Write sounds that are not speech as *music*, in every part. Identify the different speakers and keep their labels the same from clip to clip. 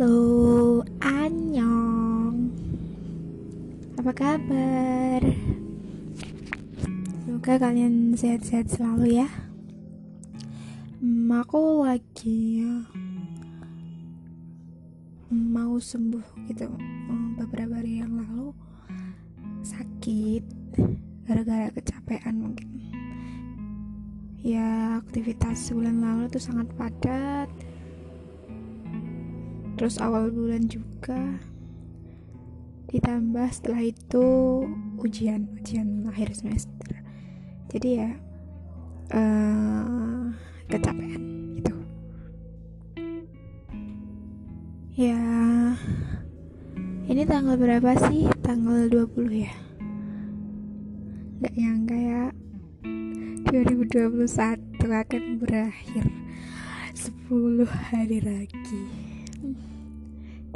Speaker 1: Halo, Anyong. Apa kabar? Semoga kalian sehat-sehat selalu ya. Hmm, Aku lagi mau sembuh gitu. Hmm, Beberapa hari yang lalu Sakit Gara-gara kecapean mungkin. Ya aktivitas bulan lalu tuh sangat padat terus awal bulan juga. Ditambah setelah itu ujian ujian akhir semester. Jadi ya uh, kecapean gitu. Ya ini tanggal berapa sih? Tanggal 20 ya? Nggak nyangka ya. 2021 akan berakhir. 10 hari lagi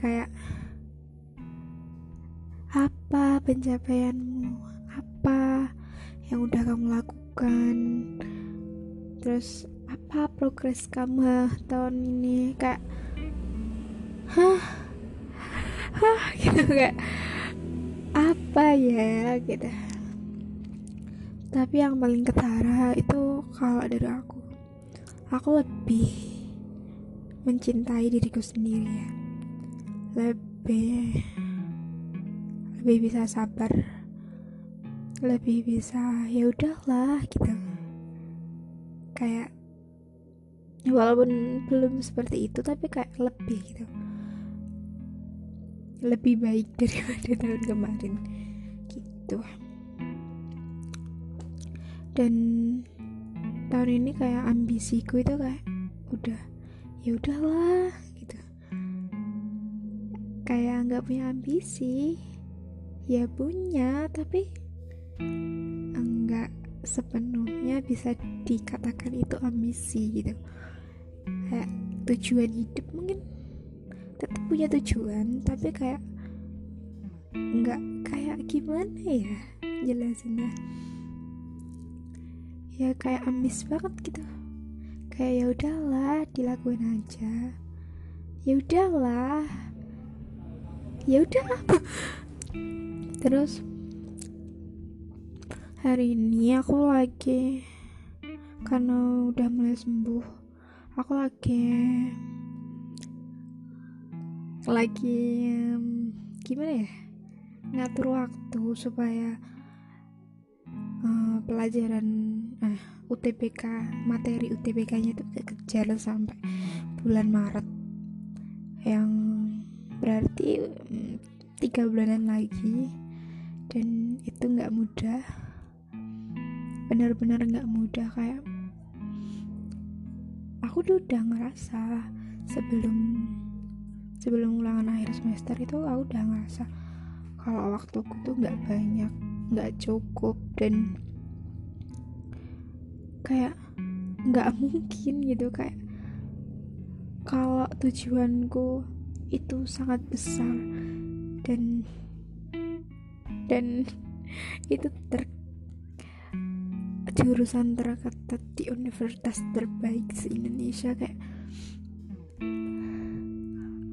Speaker 1: kayak apa pencapaianmu? Apa yang udah kamu lakukan? Terus apa progres kamu tahun ini? Kayak hah? Hah? *laughs* Gitu kayak apa ya? Gitu. Tapi yang paling ketara itu kalau dari aku aku lebih mencintai diriku sendiri ya lebih lebih bisa sabar. Lebih bisa ya udahlah gitu. Kayak walaupun belum seperti itu tapi kayak lebih gitu. Lebih baik *laughs* daripada tahun kemarin gitu. Dan tahun ini kayak ambisiku itu kayak udah ya udahlah kayak nggak punya ambisi. Ya punya tapi enggak sepenuhnya bisa dikatakan itu ambisi gitu. Kayak tujuan hidup mungkin tetap punya tujuan tapi kayak nggak kayak gimana ya jelasinnya. Ya kayak ambis banget gitu. Kayak ya udahlah dilakuin aja. Ya udahlah ya udah. Terus hari ini aku lagi karena udah mulai sembuh aku lagi lagi gimana ya ngatur waktu supaya uh, pelajaran uh, eh, UTBK materi UTBK nya itu kejar sampai bulan Maret. Yang berarti mm, tiga bulanan lagi. Dan itu nggak mudah. Benar-benar nggak mudah kayak aku tuh udah ngerasa sebelum sebelum ulangan akhir semester itu aku udah ngerasa kalau waktuku tuh nggak banyak nggak cukup dan kayak nggak mungkin gitu kayak kalau tujuanku itu sangat besar. Dan dan itu ter jurusan terketat di universitas terbaik se Indonesia kayak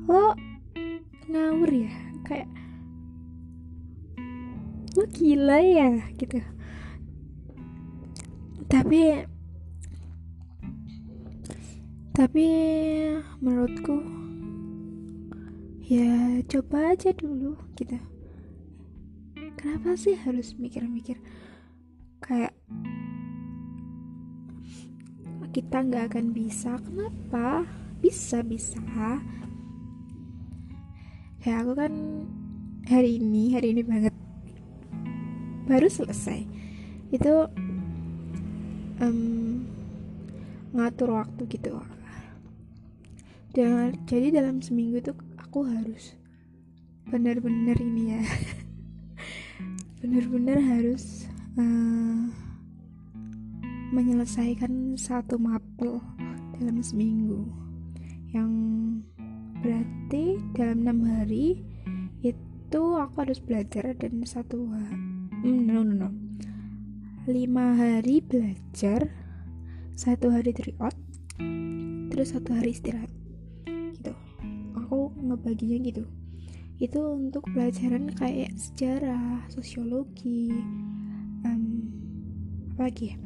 Speaker 1: lo ngawur ya? Kayak lo gila ya? Gitu. Tapi tapi menurutku ya coba aja dulu gitu. Kenapa sih harus mikir-mikir? Kayak kita nggak akan bisa kenapa? Bisa bisa. Kayak aku kan hari ini hari ini banget baru selesai. Itu um, ngatur waktu gitu. Dan jadi dalam seminggu itu aku harus benar-benar ini ya. *laughs* Benar-benar harus uh, menyelesaikan satu mapel dalam seminggu. Yang berarti dalam enam hari itu aku harus belajar dan satu hmm, no no no. Lima hari belajar satu hari tryout terus satu hari istirahat aku ngebaginya gitu. Itu untuk pelajaran kayak sejarah sosiologi um, apa lagi ya?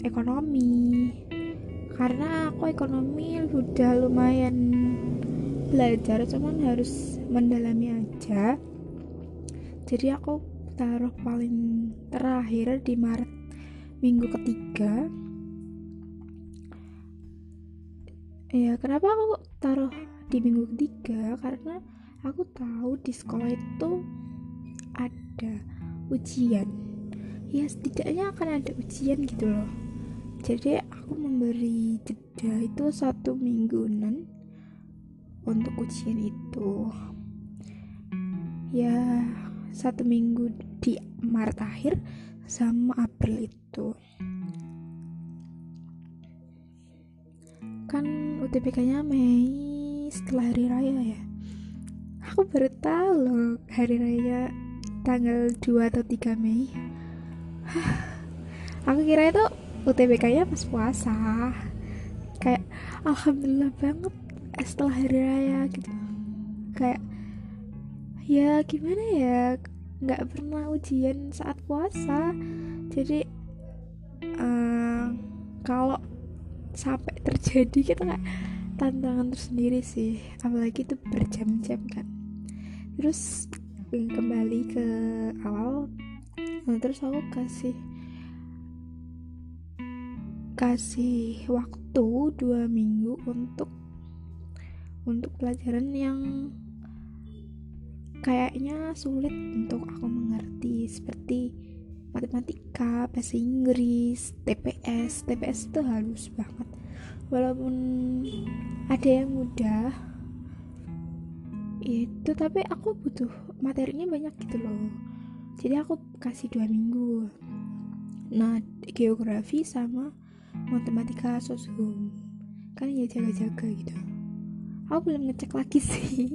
Speaker 1: Ekonomi. Karena aku ekonomi udah lumayan belajar cuman harus mendalami aja. Jadi aku taruh paling terakhir di Maret minggu ketiga. Ya kenapa aku taruh di minggu ketiga karena aku tahu di sekolah itu ada ujian. Ya setidaknya akan ada ujian gitu loh. Jadi aku memberi jeda itu satu mingguan untuk ujian itu. Ya satu minggu di Maret akhir sama April itu. Kan UTBK nya Setelah hari raya ya. Aku baru tahu loh hari raya tanggal 2 atau 3 Mei. *sighs* Aku kira itu UTBK nya pas puasa. Kayak alhamdulillah banget setelah hari raya gitu. Kayak ya gimana ya? Nggak pernah ujian saat puasa. Jadi uh, kalau sampai terjadi gitu kayak tantangan tersendiri sih apalagi itu berjam-jam kan terus kembali ke awal nah, terus aku kasih kasih waktu dua minggu untuk untuk pelajaran yang kayaknya sulit untuk aku mengerti seperti matematika, bahasa Inggris, TPS. TPS itu halus banget. Walaupun ada yang mudah, itu tapi aku butuh materinya banyak gitu loh. Jadi aku kasih dua minggu. Nah geografi sama matematika sosium. Kan ya jaga-jaga gitu. Aku belum ngecek lagi *laughs* sih.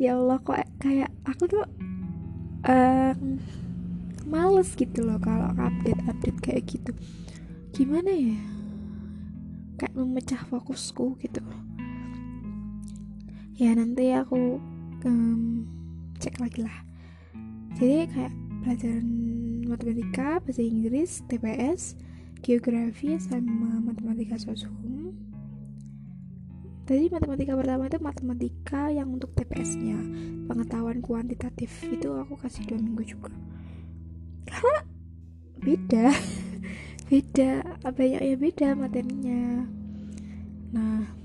Speaker 1: Ya Allah kok kayak aku tuh um, males gitu loh kalau update-update kayak gitu. Gimana ya kayak memecah fokusku gitu. Ya nanti aku um, cek lagi lah. Jadi kayak pelajaran matematika bahasa Inggris TPS geografi sama matematika sosium. Tadi matematika pertama itu matematika yang untuk TPS nya pengetahuan kuantitatif itu aku kasih dua minggu juga. Karena beda *laughs* beda banyak ya beda materinya. Nah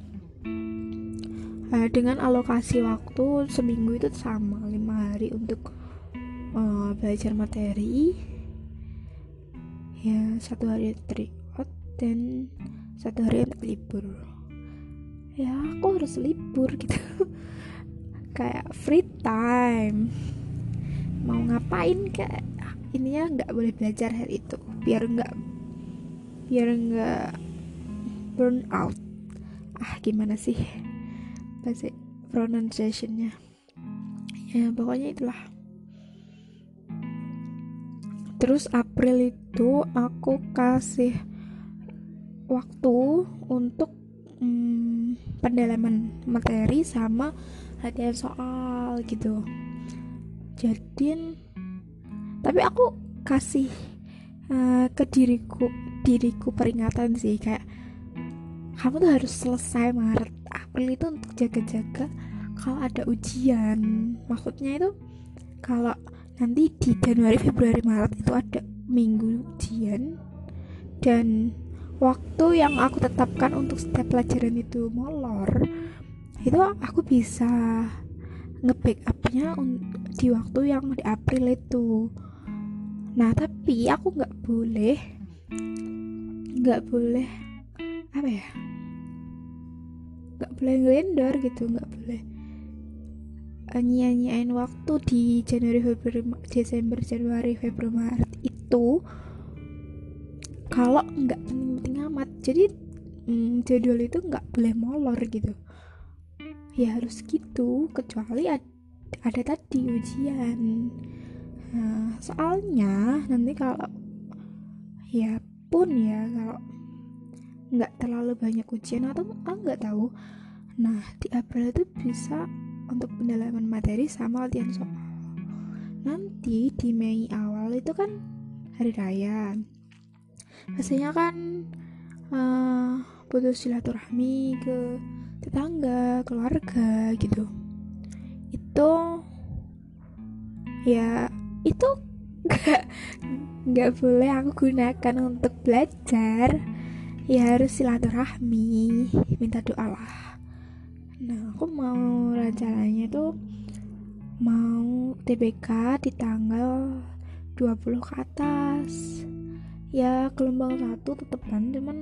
Speaker 1: uh, dengan alokasi waktu seminggu itu sama lima hari untuk uh, belajar materi. Ya satu hari tryout dan satu hari untuk libur. Ya aku harus libur gitu. *laughs* Kayak free time. Mau ngapain kayak ininya nggak boleh belajar hari itu. Biar nggak biar nggak burn out. Ah gimana sih bahasa pronunciationnya? Ya pokoknya itulah. Terus April itu aku kasih waktu untuk hmm, pendalaman materi sama latihan soal gitu. Jadi tapi aku kasih uh, ke diriku diriku peringatan sih kayak kamu tuh harus selesai Maret April itu untuk jaga-jaga kalau ada ujian. Maksudnya itu kalau nanti di Januari Februari Maret itu ada minggu ujian dan waktu yang aku tetapkan untuk setiap pelajaran itu molor itu aku bisa nge-backupnya di waktu yang di April itu. Nah tapi aku nggak boleh nggak boleh apa ya? Nggak boleh ngelendor gitu nggak boleh uh, nyanyiin waktu di Januari Februari Desember Januari Februari Maret itu kalau nggak penting-penting amat. Jadi hmm, jadwal itu nggak boleh molor gitu. Ya harus gitu kecuali ada, ada tadi ujian. Nah, soalnya nanti kalau ya pun ya kalau nggak terlalu banyak ujian atau ah nggak tahu. Nah di April itu bisa untuk pendalaman materi sama latihan soal. Nanti di Mei awal itu kan hari raya. Biasanya kan uh, putus silaturahmi ke tetangga keluarga gitu. Itu ya itu nggak nggak boleh aku gunakan untuk belajar. Ya harus silaturahmi minta doa lah. Nah aku mau rencananya tuh mau TBK di tanggal 20 ke atas. Ya gelombang satu tetepan cuman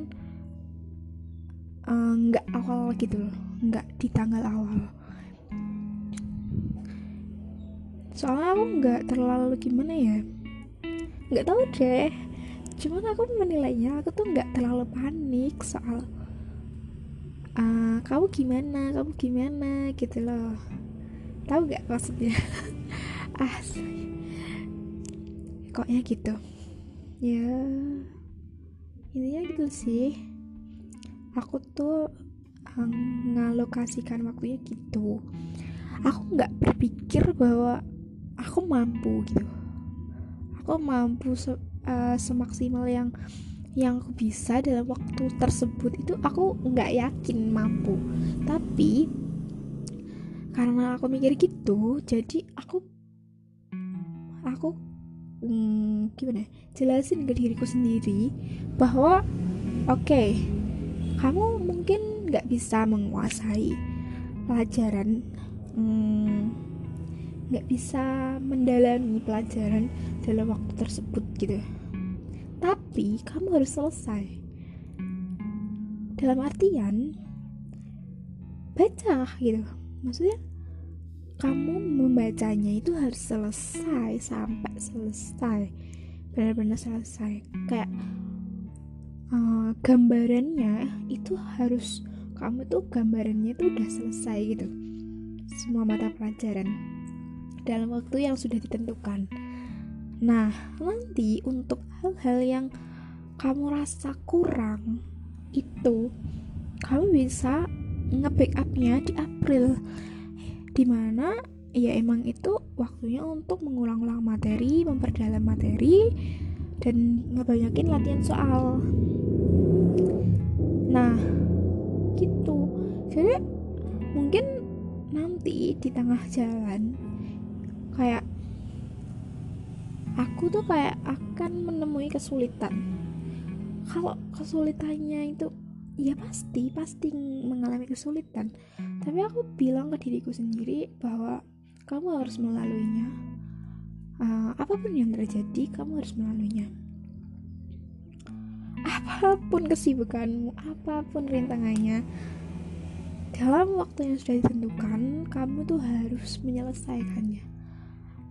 Speaker 1: eh, nggak uh, awal gitu loh nggak di tanggal awal. Soalnya aku nggak terlalu gimana ya nggak tahu deh. Cuman aku menilainya aku tuh nggak terlalu panik soal uh, kamu gimana? Kamu gimana? Gitu loh. Tahu nggak maksudnya? *laughs* Ah koknya gitu. Ya intinya gitu sih. Aku tuh um, ngalokasikan waktunya gitu. Aku nggak berpikir bahwa aku mampu gitu aku mampu se uh, semaksimal yang yang aku bisa dalam waktu tersebut itu aku nggak yakin mampu. Tapi karena aku mikir gitu jadi aku aku hmm, gimana ya, jelasin ke diriku sendiri bahwa oke okay, kamu mungkin nggak bisa menguasai pelajaran hmm, nggak bisa mendalami pelajaran dalam waktu tersebut gitu. Tapi kamu harus selesai. Dalam artian baca gitu. Maksudnya kamu membacanya itu harus selesai sampai selesai. Benar-benar selesai. Kayak uh, gambarannya itu harus kamu tuh gambarannya itu udah selesai gitu. Semua mata pelajaran dalam waktu yang sudah ditentukan. Nah, nanti untuk hal-hal yang kamu rasa kurang itu kamu bisa nge-backupnya di April. Di mana ya emang itu waktunya untuk mengulang-ulang materi, memperdalam materi dan ngebanyakin latihan soal. Nah gitu. Jadi mungkin nanti di tengah jalan kayak aku tuh kayak akan menemui kesulitan. Kalau kesulitannya itu ya pasti pasti mengalami kesulitan. Tapi aku bilang ke diriku sendiri bahwa kamu harus melaluinya. Uh, apa pun yang terjadi kamu harus melaluinya. Apa pun kesibukanmu apa pun rintangannya dalam waktu yang sudah ditentukan kamu tuh harus menyelesaikannya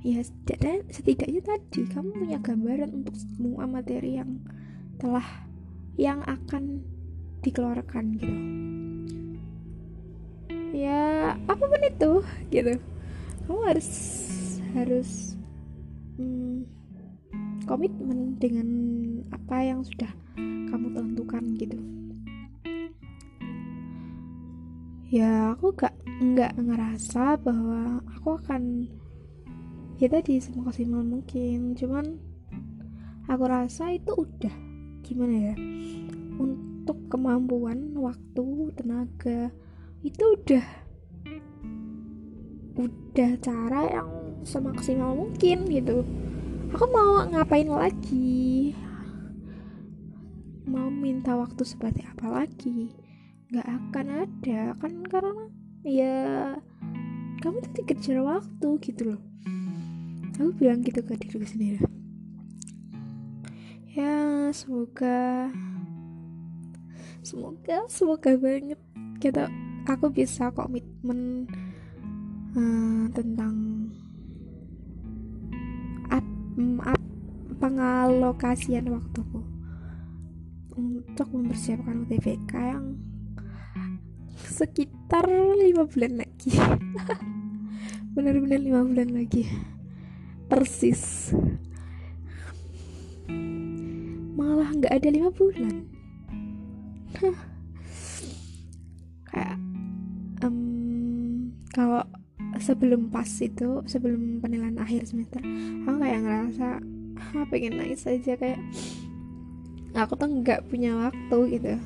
Speaker 1: ya setidaknya, setidaknya tadi kamu punya gambaran untuk semua materi yang telah yang akan dikeluarkan gitu. Ya apa pun itu gitu. Kamu harus harus hmm, komitmen dengan apa yang sudah kamu tentukan gitu. Ya aku gak nggak ngerasa bahwa aku akan ya tadi semaksimal mungkin. Cuman aku rasa itu udah. Gimana ya? Untuk kemampuan waktu tenaga itu udah. Udah cara yang semaksimal mungkin gitu. Aku mau ngapain lagi? Mau minta waktu seperti apa lagi? Nggak akan ada. Kan karena ya kamu tuh dikejar waktu gitu loh aku bilang gitu ke diriku sendiri. Ya semoga semoga semoga banget. Kita aku bisa komitmen uh, tentang up, up, pengalokasian waktuku untuk mempersiapkan UTBK yang sekitar lima bulan lagi. *laughs* Benar-benar lima bulan lagi persis. Malah nggak ada lima bulan. Kayak kalau sebelum pas itu sebelum penilaian akhir semester aku kayak ngerasa ah, pengen nangis aja kayak aku tuh nggak punya waktu gitu.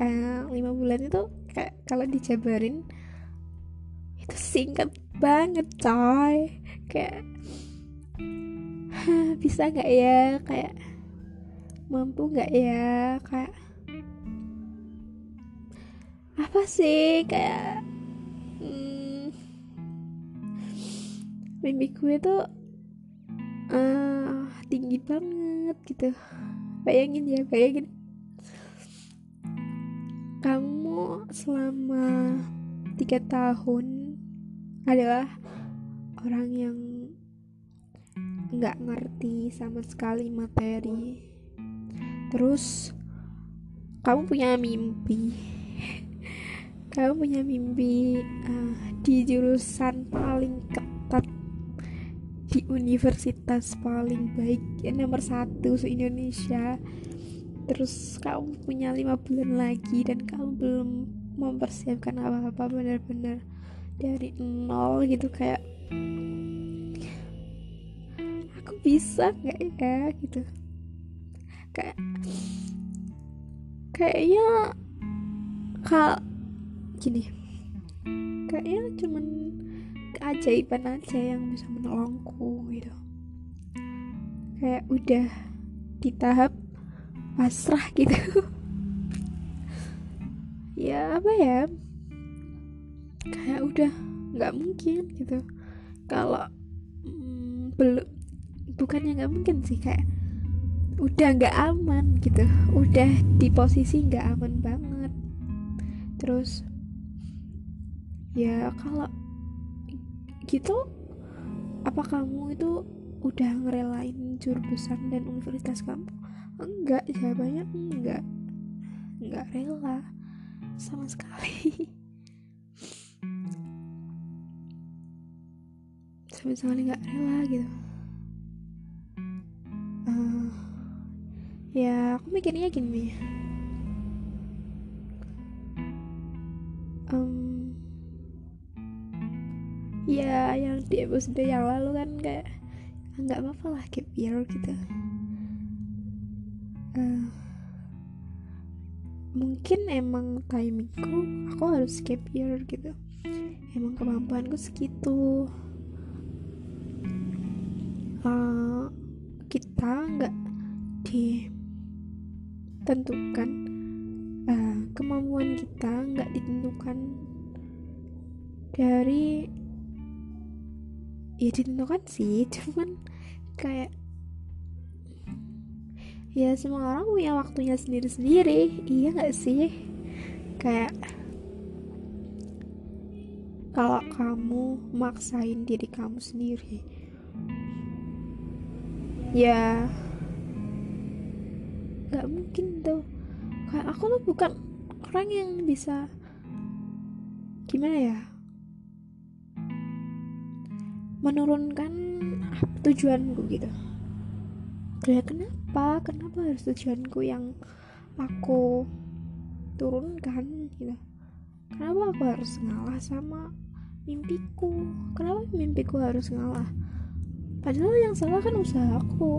Speaker 1: Eh, lima bulan itu kayak kalau dijabarin itu singkat banget coy. Kayak *laughs* bisa nggak ya? Kayak mampu nggak ya? Kayak apa sih? Kayak hmm, mimpi gue tuh uh, tinggi banget gitu. Bayangin ya bayangin. Kamu selama tiga tahun adalah orang yang nggak ngerti sama sekali materi. Terus kamu punya mimpi. *laughs* Kamu punya mimpi uh, di jurusan paling ketat di universitas paling baik ya, nomor satu se Indonesia. Terus kamu punya lima bulan lagi dan kamu belum mempersiapkan apa-apa benar-benar dari nol gitu kayak bisa nggak ya gitu. Kayak kayaknya kal gini. Kayaknya cuman keajaiban aja yang bisa menolongku gitu. Kayak udah di tahap pasrah gitu. *laughs* Ya apa ya? Kayak udah nggak mungkin gitu. Kalau mm, belum bukannya nggak mungkin sih kayak udah nggak aman gitu. Udah di posisi nggak aman banget. Terus ya kalau gitu apa kamu itu udah ngerelain jurusan dan universitas kamu? Enggak jawabannya enggak. Enggak rela sama sekali. *laughs* Sama sekali nggak rela gitu ya aku mikirnya gini um, ya yang di episode yang lalu kan kayak nggak apa-apa lah keep year gitu. Uh, mungkin emang timingku aku harus keep year gitu. Emang kemampuanku segitu. Uh, kita nggak di tentukan uh, kemampuan kita nggak ditentukan dari ya ditentukan sih *laughs* cuman kayak ya semua orang punya waktunya sendiri-sendiri iya nggak sih? Kayak kalau kamu maksain diri kamu sendiri ya. Nggak mungkin tuh. Kayak aku tuh bukan orang yang bisa gimana ya? Menurunkan tujuanku gitu. Kayak kenapa? Kenapa harus tujuanku yang aku turunkan gitu? Kenapa aku harus ngalah sama mimpiku? Kenapa mimpiku harus ngalah padahal yang salah kan usaha aku.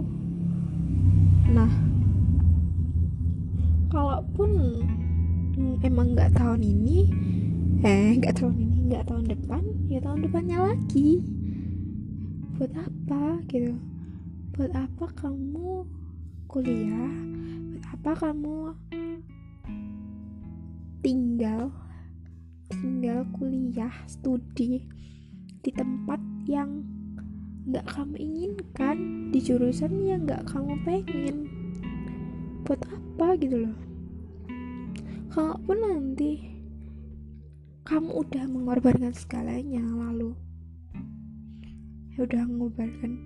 Speaker 1: Nah kalaupun emang nggak tahun ini eh nggak tahun ini nggak tahun depan ya tahun depannya lagi. Buat apa gitu. Buat apa kamu kuliah? Buat apa kamu tinggal tinggal kuliah studi di tempat yang nggak kamu inginkan di jurusan yang nggak kamu pengen. Buat apa gitu loh. Kalaupun nanti kamu udah mengorbankan segalanya lalu ya udah mengorbankan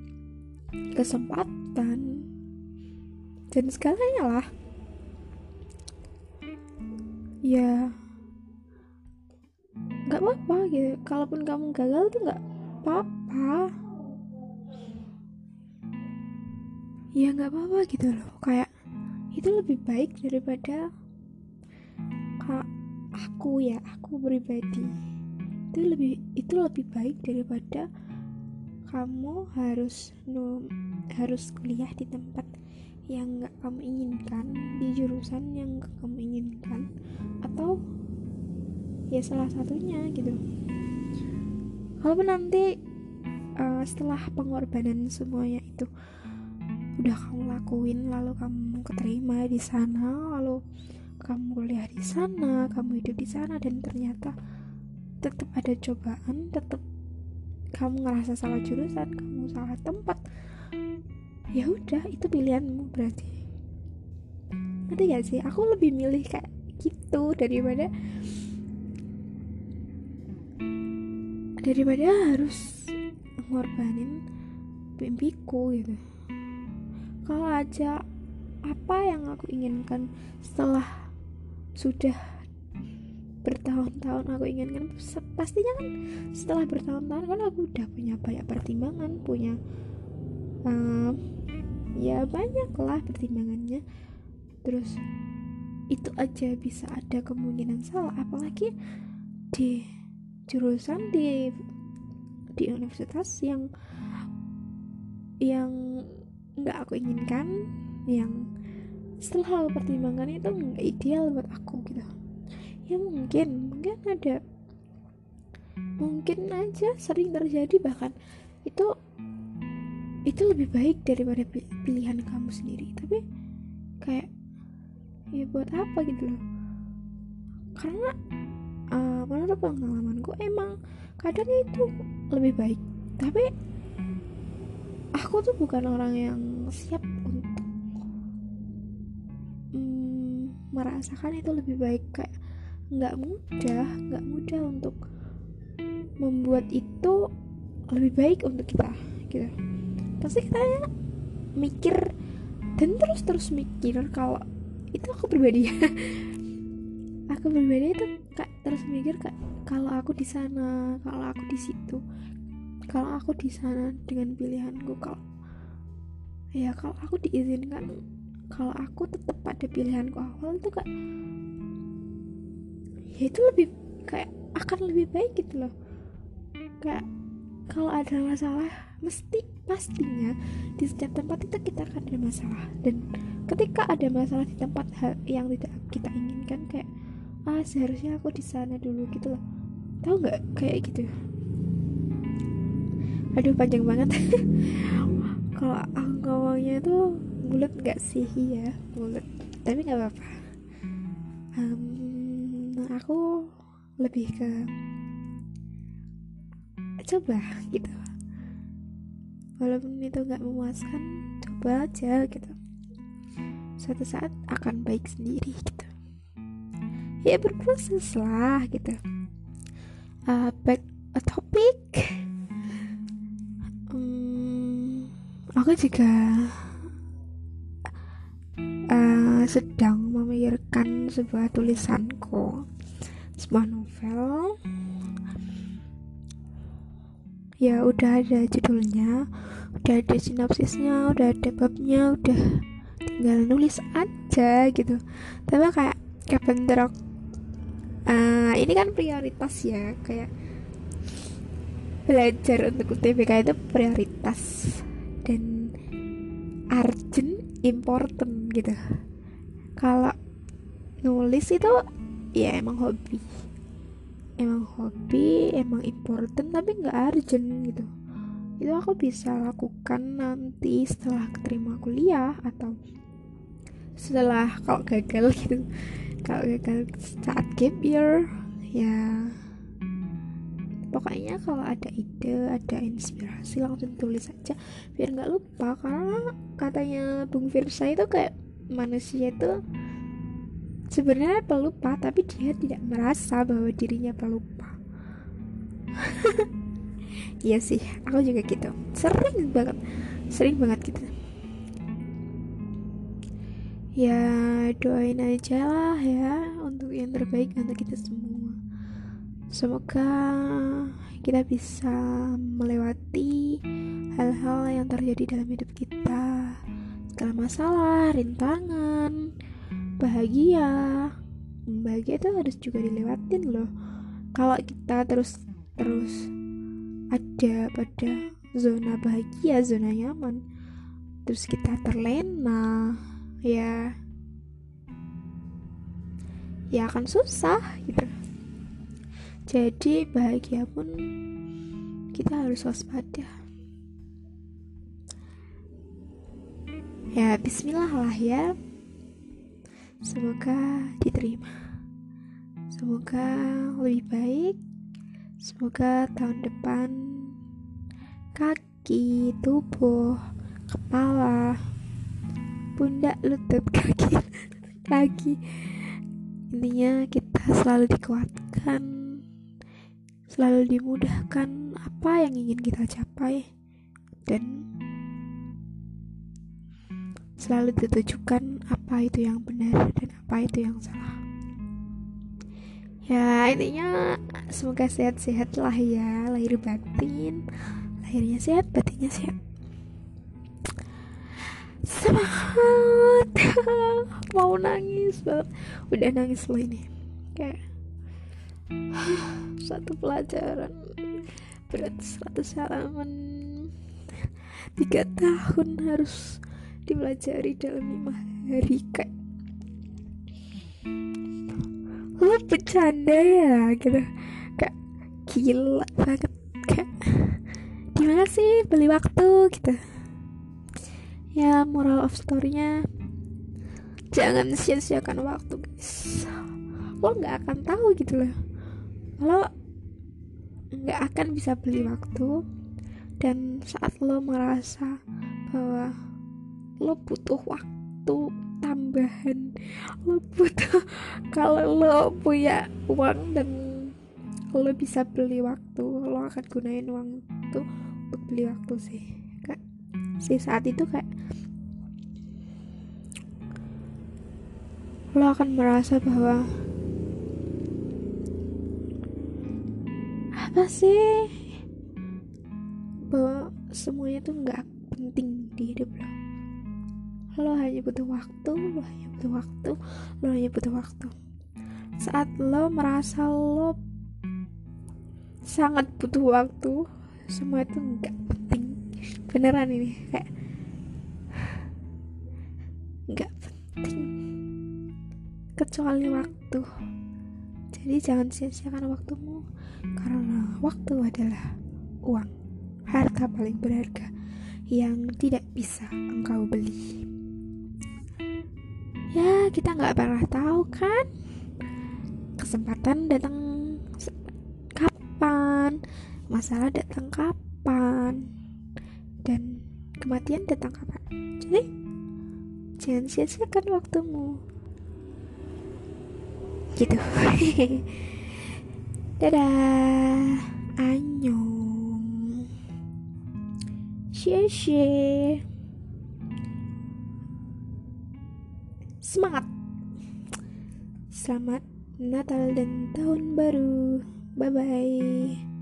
Speaker 1: kesempatan dan segalanya lah. Ya nggak apa-apa gitu. Kalaupun kamu gagal tuh nggak apa-apa ya nggak apa-apa gitu loh. Kayak itu lebih baik daripada kak aku ya aku pribadi. Itu lebih itu lebih baik daripada kamu harus no, harus kuliah di tempat yang nggak kamu inginkan di jurusan yang gak kamu inginkan atau ya salah satunya gitu. Kalaupun nanti uh, setelah pengorbanan semuanya itu udah kamu lakuin lalu kamu keterima di sana lalu kamu kuliah di sana kamu hidup di sana dan ternyata tetap ada cobaan tetap kamu ngerasa salah jurusan kamu salah tempat. Ya udah itu pilihanmu berarti. Ngerti gak sih? Aku lebih milih kayak gitu daripada daripada harus ngorbanin mimpiku gitu kalau aja apa yang aku inginkan setelah sudah bertahun-tahun aku inginkan pastinya kan setelah bertahun-tahun kan aku udah punya banyak pertimbangan punya um, ya banyak lah pertimbangannya. Terus itu aja bisa ada kemungkinan salah apalagi di jurusan di di universitas yang yang nggak aku inginkan yang setelah aku pertimbangkan itu nggak ideal buat aku gitu. Ya mungkin mungkin ada mungkin aja sering terjadi bahkan itu itu lebih baik daripada pilihan kamu sendiri. Tapi kayak ya buat apa gitu loh. Karena uh, menurut pengalamanku emang kadang itu lebih baik. Tapi aku tuh bukan orang yang siap untuk mm, merasakan itu lebih baik. Kayak nggak mudah nggak mudah untuk membuat itu lebih baik untuk kita gitu. Pasti kita ya mikir dan terus terus mikir kalau itu aku pribadi. Ya *laughs* aku pribadi itu kayak terus mikir kayak kalau aku di sana kalau aku di situ kalau aku di sana dengan pilihanku kalau ya kalau aku diizinkan kalau aku tetap pada pilihanku awal itu kayak ya itu lebih kayak akan lebih baik gitu loh. Kayak kalau ada masalah mesti pastinya di setiap tempat itu kita akan ada masalah. Dan ketika ada masalah di tempat yang tidak kita inginkan kayak ah seharusnya aku di sana dulu gitu loh. Tahu nggak? Kayak gitu aduh panjang banget. *laughs* Kalau aku ngomongnya tuh bulat nggak sih? Ya bulat. Tapi nggak apa-apa. Um, aku lebih ke coba gitu. Walaupun itu nggak memuaskan coba aja gitu. Suatu saat akan baik sendiri gitu. Ya berproses lah gitu. Uh, back a topic aku juga uh, sedang memikirkan sebuah tulisanku sebuah novel. Ya udah ada judulnya udah ada sinopsisnya udah ada babnya udah tinggal nulis aja gitu. Tapi kayak Rock uh, ini kan prioritas ya kayak belajar untuk UTBK itu prioritas dan urgent important gitu. Kalau nulis itu ya emang hobi. Emang hobi emang important tapi nggak urgent gitu. Itu aku bisa lakukan nanti setelah keterima kuliah atau setelah kalau gagal gitu. Kalau gagal saat gap year ya pokoknya kalau ada ide ada inspirasi langsung tulis aja. Biar nggak lupa karena katanya Bung Firsa itu kayak manusia itu sebenarnya pelupa tapi dia tidak merasa bahwa dirinya pelupa. *laughs* Iya sih aku juga gitu. Sering banget sering banget gitu. Ya doain aja lah ya untuk yang terbaik untuk kita semua semoga kita bisa melewati hal-hal yang terjadi dalam hidup kita. Segala masalah, rintangan, bahagia bahagia itu harus juga dilewatin loh. Kalau kita terus terus ada pada zona bahagia zona nyaman terus kita terlena ya ya akan susah gitu jadi bahagia pun kita harus waspada. Ya bismillah lah ya. Semoga diterima. Semoga lebih baik. Semoga tahun depan kaki tubuh kepala pundak lutut *laughs* kaki kaki intinya kita selalu dikuatkan selalu dimudahkan apa yang ingin kita capai dan selalu ditujukan apa itu yang benar dan apa itu yang salah. Ya intinya semoga sehat-sehat lah ya. Lahir batin lahirnya sehat batinnya sehat. Semangat. *laughs* Mau nangis udah nangis loh ini. Kayak *sighs* satu pelajaran. Berat 100 halaman. Tiga tahun harus dipelajari dalam lima hari kayak. Lo bercanda ya gitu. Kayak gila banget kayak. Gimana sih beli waktu gitu. Ya moral of storynya jangan sia-siakan waktu guys. Lo nggak akan tahu gitu loh lo nggak akan bisa beli waktu dan saat lo merasa bahwa lo butuh waktu tambahan lo butuh *laughs* kalau lo punya uang dan lo bisa beli waktu lo akan gunain uang itu untuk beli waktu sih. Kayak si saat itu kayak lo akan merasa bahwa apa sih? Bahwa semuanya tuh nggak penting di hidup lo. Lo hanya butuh waktu lo hanya butuh waktu lo hanya butuh waktu. Saat lo merasa lo sangat butuh waktu semua itu nggak penting. Beneran ini kayak nggak penting. Kecuali waktu jadi jangan sia-siakan waktumu karena waktu adalah uang harta paling berharga yang tidak bisa engkau beli. Ya kita nggak pernah tahu kan? Kesempatan datang kapan? Masalah datang kapan? Dan kematian datang kapan? Jadi jangan sia-siakan waktumu gitu. *laughs* Dadah. Annyeong. 谢谢 semangat. Selamat Natal dan tahun baru. Bye bye